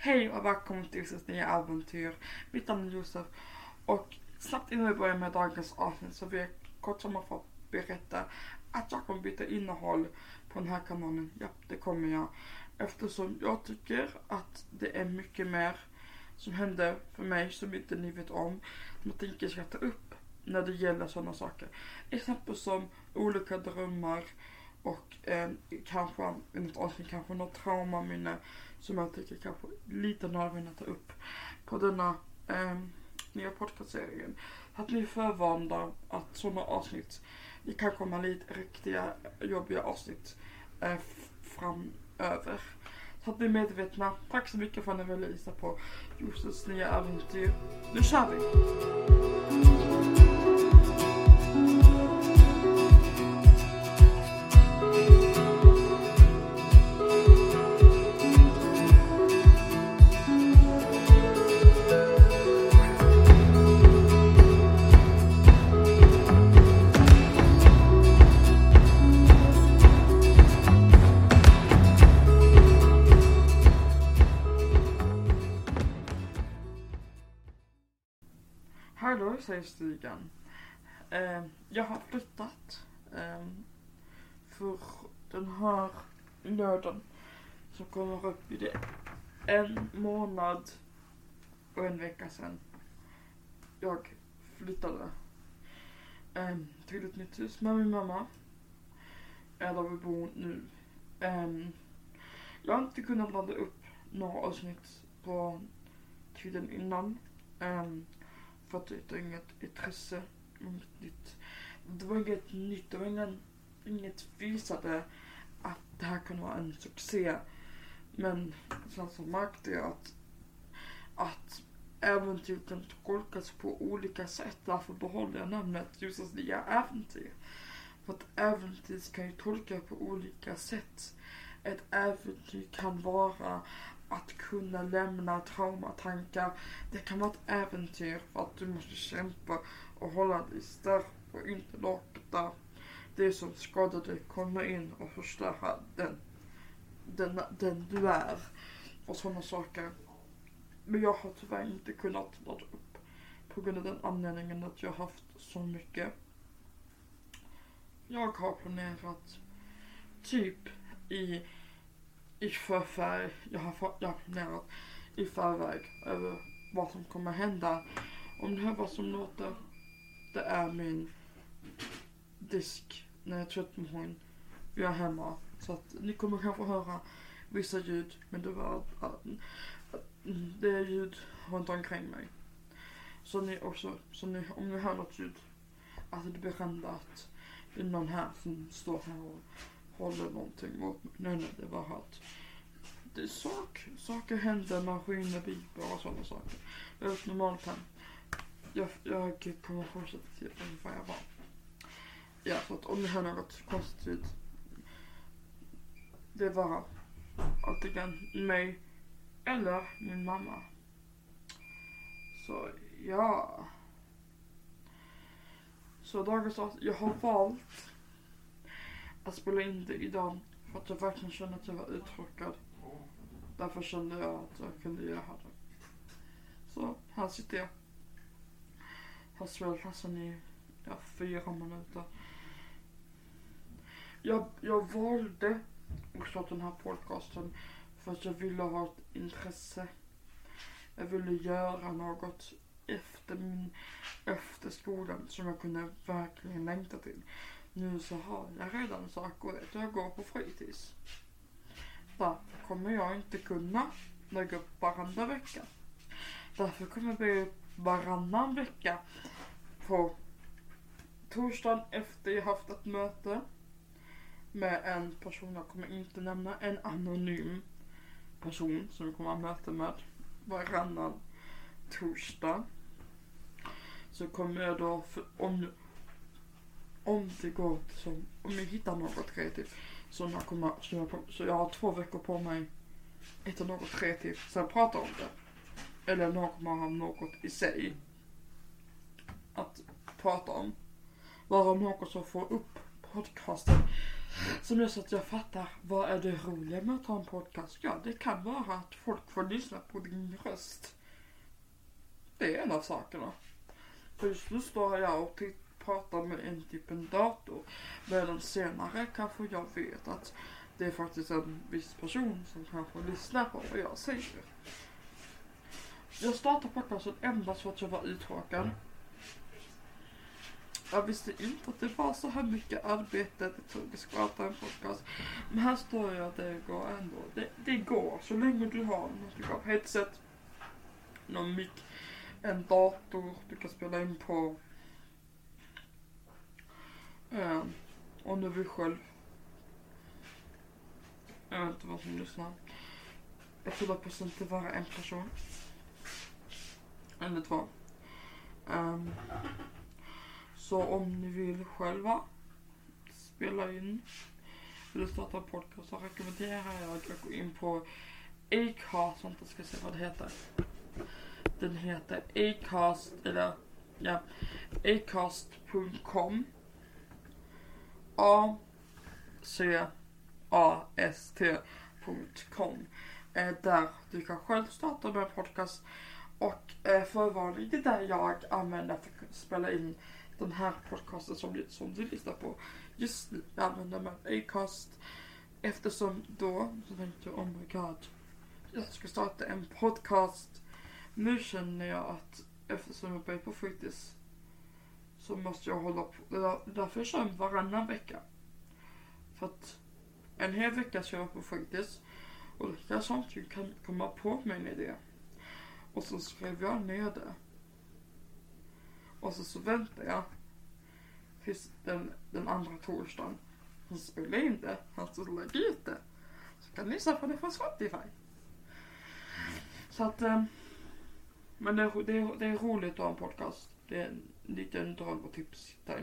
Hej och välkommen till Josefs nya äventyr. Mitt namn är Josef och snabbt innan vi börjar med dagens avsnitt så vill jag kort sammanfattat berätta att jag kommer byta innehåll på den här kanalen. Ja, det kommer jag. Eftersom jag tycker att det är mycket mer som händer för mig som inte ni vet om. Som jag tänker ska ta upp när det gäller sådana saker. Exempel som olika drömmar och eh, kanske i något avsnitt kanske något traumaminne som jag tycker kanske lite nödvändigt att ta upp på denna eh, nya podcastserien. Att ni är att sådana avsnitt, det kan komma lite riktiga jobbiga avsnitt eh, framöver. Så att ni är medvetna. Tack så mycket för att ni ville lyssna på Josefs nya äventyr. Nu kör vi! Bergsstigen. Eh, jag har flyttat. Eh, för den här lördagen som kommer upp i det en månad och en vecka sedan jag flyttade eh, till ett nytt hus med min mamma. Eh, där vi bor nu. Eh, jag har inte kunnat ladda upp några avsnitt på tiden innan. Um, för att det inget intresse. Inget nytt. Det var inget nytt. Det var ingen, inget visade att det här kan vara en succé. Men sen så märkte jag att, att äventyr kan tolkas på olika sätt. Därför behåller jag namnet Josefs nya äventyr. För att äventyr kan ju tolkas på olika sätt. Ett äventyr kan vara att kunna lämna traumatankar. Det kan vara ett äventyr för att du måste kämpa och hålla dig stark och inte låta det som skadar dig komma in och förstöra den, den, den du är och sådana saker. Men jag har tyvärr inte kunnat ladda upp på grund av den anledningen att jag har haft så mycket. Jag har planerat typ i i förväg, jag har, jag har planerat i förväg över vad som kommer hända. Om det här vad som låter, det är min disk när jag tvättmaskin. Jag är hemma. Så att ni kommer kanske höra vissa ljud, men det var det är ljud runt omkring mig. Så ni också, så ni, om ni hör något ljud, att det blir att det är någon här som står här och håller någonting mot mig. Nej, nej, det var att det är sak, saker händer, maskiner biper och sådana saker. Jag är ett normalt hem. Jag, jag kommer fortsätta till ungefär jag var. Ja, så att om ni hör något konstigt det var antingen mig eller min mamma. Så ja. Så dagens avsnitt, jag har valt att spela in det idag för att jag verkligen kände att jag var uttråkad. Därför kände jag att jag kunde göra det. Så här sitter jag. Har spelat klassen i ja, fyra minuter. Jag, jag valde att starta den här podcasten för att jag ville ha ett intresse. Jag ville göra något efter min, efter skolan som jag kunde verkligen längta till. Nu så har jag redan saker att jag går på fritids. Därför kommer jag inte kunna lägga upp varandra vecka. Därför kommer jag bli upp varannan vecka på torsdagen efter jag haft ett möte med en person, jag kommer inte nämna, en anonym person som jag kommer ha möte med varannan torsdag. Så kommer jag då, för, om om det går som, om jag hittar något kreativt så jag, kommer, så jag, så jag har två veckor på mig hitta något kreativt, så jag pratar om det. Eller någon kommer ha något i sig att prata om. Varav något som får upp podcasten Som gör så att jag fattar, vad är det roliga med att ha en podcast? Ja, det kan vara att folk får lyssna på din röst. Det är en av sakerna. För just nu står jag och tittar pratar med en typ en dator. Medan senare kanske jag vet att det är faktiskt en viss person som kanske lyssnar på vad jag säger. Jag startade podcasten endast för att jag var uttråkad. Jag visste inte att det var så här mycket arbete det tog att skapa en podcast. Men här står jag att det går ändå. Det, det går så länge du har någon typ av headset, någon mick, en dator du kan spela in på. Um, och nu vi själv. Jag vet inte vad som lyssnar. Jag tror att det inte vara en person. Eller två. Um, så om ni vill själva spela in eller starta en podcast så rekommenderar jag att gå in på Acast, vänta ska se vad det heter. Den heter Acast, eller ja, acast.com acast.com, eh, där du kan själv starta med en podcast och eh, förvarning det där jag använder för att spela in den här podcasten som, som du lyssnar på. Just nu använder man Acast eftersom då så tänkte jag oh my god. Jag ska starta en podcast. Nu känner jag att eftersom jag börjar på fritids så måste jag hålla på. Därför kör jag varannan vecka. För att en hel vecka kör jag på fritids och då kan jag kan komma på mig en idé. Och så skrev jag ner det. Och så, så väntar jag tills den, den andra torsdagen. Han spelar in det, han så lägger ut det. Så kan ni lyssna på det på Spotify. Så att, eh, men det, det, det är roligt att ha en podcast. Det är en liten och typ sitta i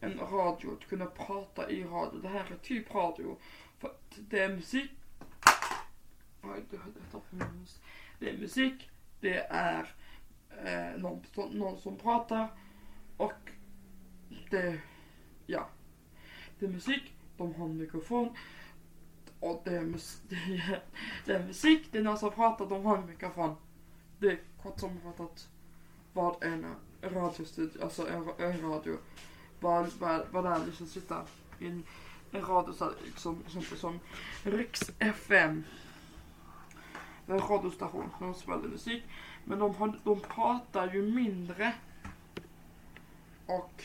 en, radio, att kunna prata i radio. Det här är typ radio. För att det är musik. Oj, du hörde detta för Det är musik, det är eh, någon, någon som pratar och det, ja. Det är musik, de har en mikrofon och det är, mus det är, det är musik, det är någon som pratar, de har en mikrofon. Det är kort sammanfattat vad en radiostudio, alltså en, en radio, Bara, bara, bara där liksom sitta i en, en radio så här, liksom, som, som Riks FM. Det är en radiostation, de spelar musik. Men de, har, de pratar ju mindre. Och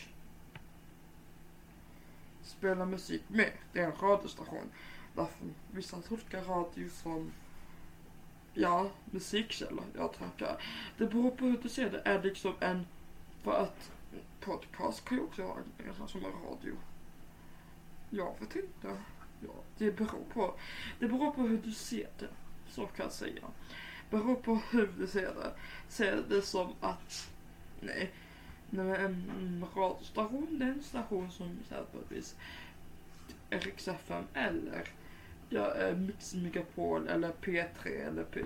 spelar musik med. Det är en radiostation. Därför vissa tolkar radio som ja, musikkälla. Jag tackar. Det beror på hur du ser det. Är liksom en, för att podcast kan ju också vara en som en radio. Jag vet inte. Ja, det beror på. Det beror på hur du ser det. Så kan jag säga beror på hur du ser det. Ser det som att, nej, nej en radiostation det är en station som exempelvis Rix FM eller ja, eh, Mix Megapol eller P3 eller P,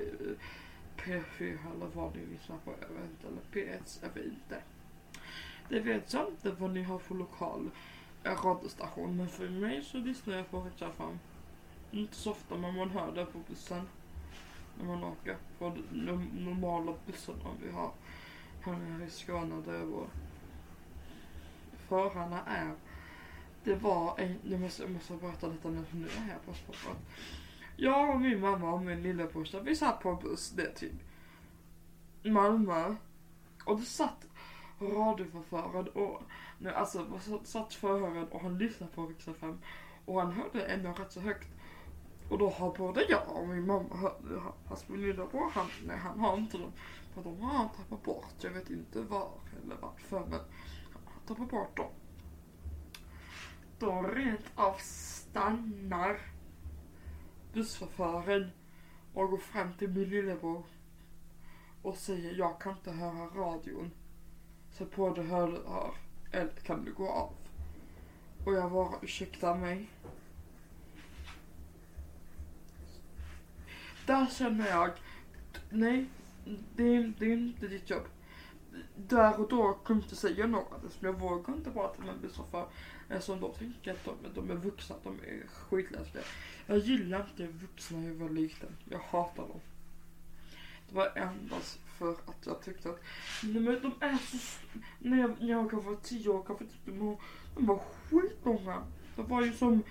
P4 eller vad ni lyssnar på, jag vet inte, eller P1, jag vet inte. Det vet jag inte vad ni har för lokal eh, radiostation, men för mig så lyssnar jag på Rix fram Inte så ofta men man hör det på bussen när man åker på de normala bussarna vi har här nere i Skåne där jag bor. Förarna är, det var en, jag måste, jag måste berätta detta nu, nu är jag på spåret. Jag och min mamma och min lillebrorsa, vi satt på en buss det till typ Malmö. Och det satt radioförföraren och, nu, alltså satt förhörad och han lyssnade på Rix och han hörde ändå rätt så högt och då har både jag och min mamma hört Fast min lillebror han, nej han har inte dem. För de har han tappat bort. Jag vet inte var eller varför men han har tappat bort dem. Då rent av stannar busschauffören och går fram till min lillebror och säger jag kan inte höra radion. Sätt på dig hörlurar eller eh, kan du gå av? Och jag bara ursäkta mig. där känner jag, nej, det är, det är inte ditt jobb. där och då kunde inte säga något. Alltså, eftersom jag vågar inte prata med mig för eftersom då tänker att de, de är vuxna, de är skitläskiga. Jag gillar inte vuxna när jag var liten. Jag hatar dem. Det var endast för att jag tyckte att nej men de är så... När jag, när jag kanske var tio år kanske tyckte man de var skitmånga. De var ju som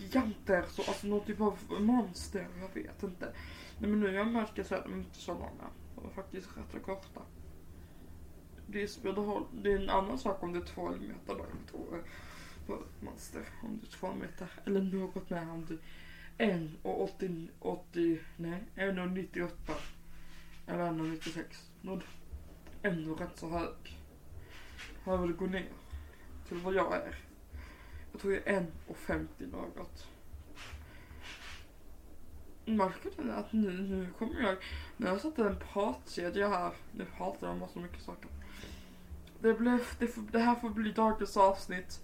giganter, så, alltså någon typ av monster, jag vet inte. Nej men nu jag märker så att de är inte så långa. De är faktiskt rätt så korta. Det spelar Det är en annan sak om det är två meter långt och monster om det är två meter eller något mer om du 1 och 80, 80 nej, 1 och 98. Eller 1 och 96. Nåd. Ändå rätt så hög. Här vill gå ner till vad jag är. Jag tror jag är 1 och 50 något. Märker du att nu, nu kommer jag... Nu har jag satt en pratkedja här. Nu pratar jag om så mycket saker. Det, blev, det, det här får bli dagens avsnitt.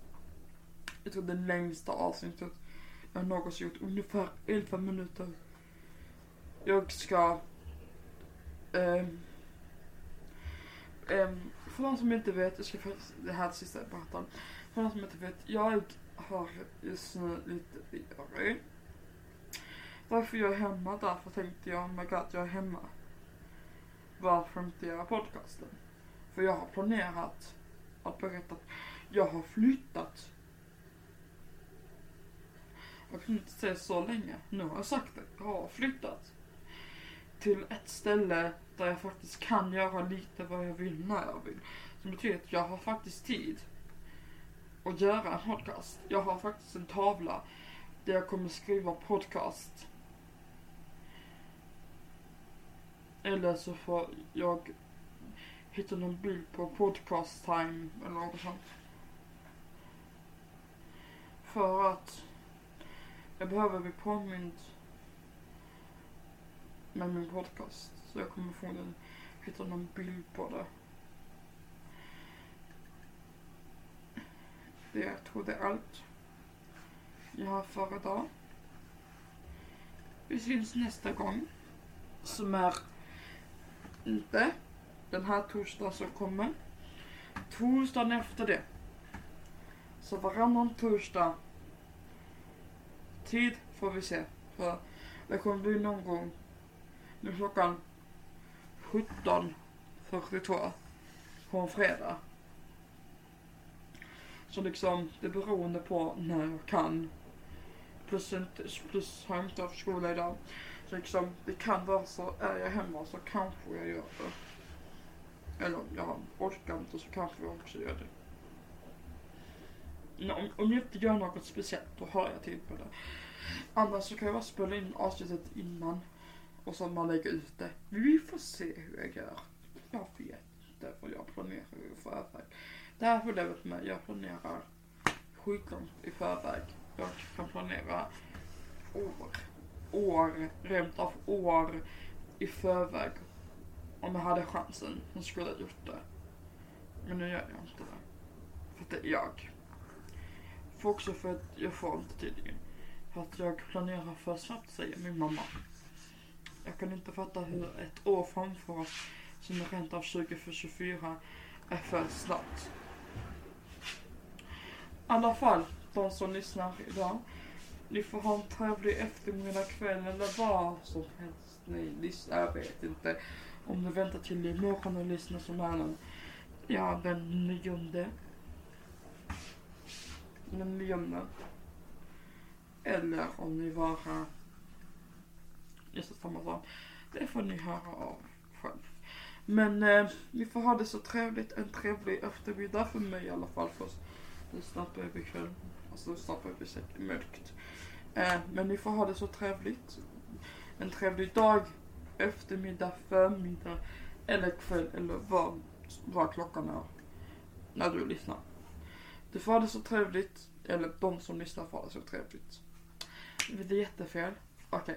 Jag tror det längsta avsnittet jag någonsin gjort, ungefär 11 minuter. Jag ska Um, um, för de som inte vet, jag ska faktiskt, det här är det sista jag berättar. För de som inte vet, jag har just nu lite diarré. Därför jag är hemma, därför tänkte jag, oh my god, jag är hemma. Varför inte göra podcasten? För jag har planerat att berätta att jag har flyttat. Jag kan inte säga så länge. Nu har jag sagt det. Jag har flyttat till ett ställe där jag faktiskt kan göra lite vad jag vill när jag vill. Som betyder att jag har faktiskt tid att göra en podcast. Jag har faktiskt en tavla där jag kommer skriva podcast. Eller så får jag hitta någon bild på podcast time eller något sånt. För att jag behöver bli påmind med min podcast. Så jag kommer få hitta någon bild på det. Det jag tror det är allt jag har för idag. Vi syns nästa gång. Som är inte den här torsdagen som kommer. Torsdagen efter det. Så varannan torsdag. Tid får vi se. För det kommer bli någon gång nu klockan 17.42 på en fredag. Så liksom, det är beroende på när jag kan. Plus, plus har jag inte haft skola idag. Så liksom, det kan vara så, är jag hemma så kanske jag gör det. Eller jag orkar inte så kanske jag också gör det. Om, om jag inte gör något speciellt då har jag tid på det. Annars så kan jag bara spela in avsnittet innan och så man lägger ut det. Vi får se hur jag gör. Jag vet inte vad jag planerar i förväg. Det här problemet med jag planerar sjukdom i förväg. Jag kan planera år, år, rent av år i förväg. Om jag hade chansen så skulle jag gjort det. Men nu gör jag inte det. För att det är jag. För också för att jag får inte tydligen. För att jag planerar för snabbt säger min mamma. Jag kan inte fatta hur ett år framför oss som är rent av 2024 är för snabbt. I alla fall, de som lyssnar idag. Ni får ha en trevlig eftermiddag, kväll eller vad som helst ni lyssnar. Jag vet inte om ni väntar till imorgon och lyssnar som är den, ja, den nionde. Den nionde. Eller om ni bara just samma sak. Det får ni höra av själv. Men eh, vi får ha det så trevligt. En trevlig eftermiddag för mig i alla fall. Först. nu snart börjar bli kväll. Alltså snart börjar bli mörkt. Eh, men ni får ha det så trevligt. En trevlig dag, eftermiddag, förmiddag eller kväll eller vad, vad klockan är. När du lyssnar. Du får ha det så trevligt. Eller de som lyssnar får ha det så trevligt. Det är jättefel. Okej. Okay.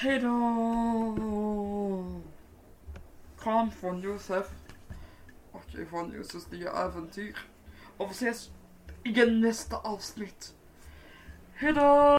Hejdå! Kram från Josef. Och ifrån Josefs nya äventyr. Och vi ses igen nästa avsnitt. Hejdå!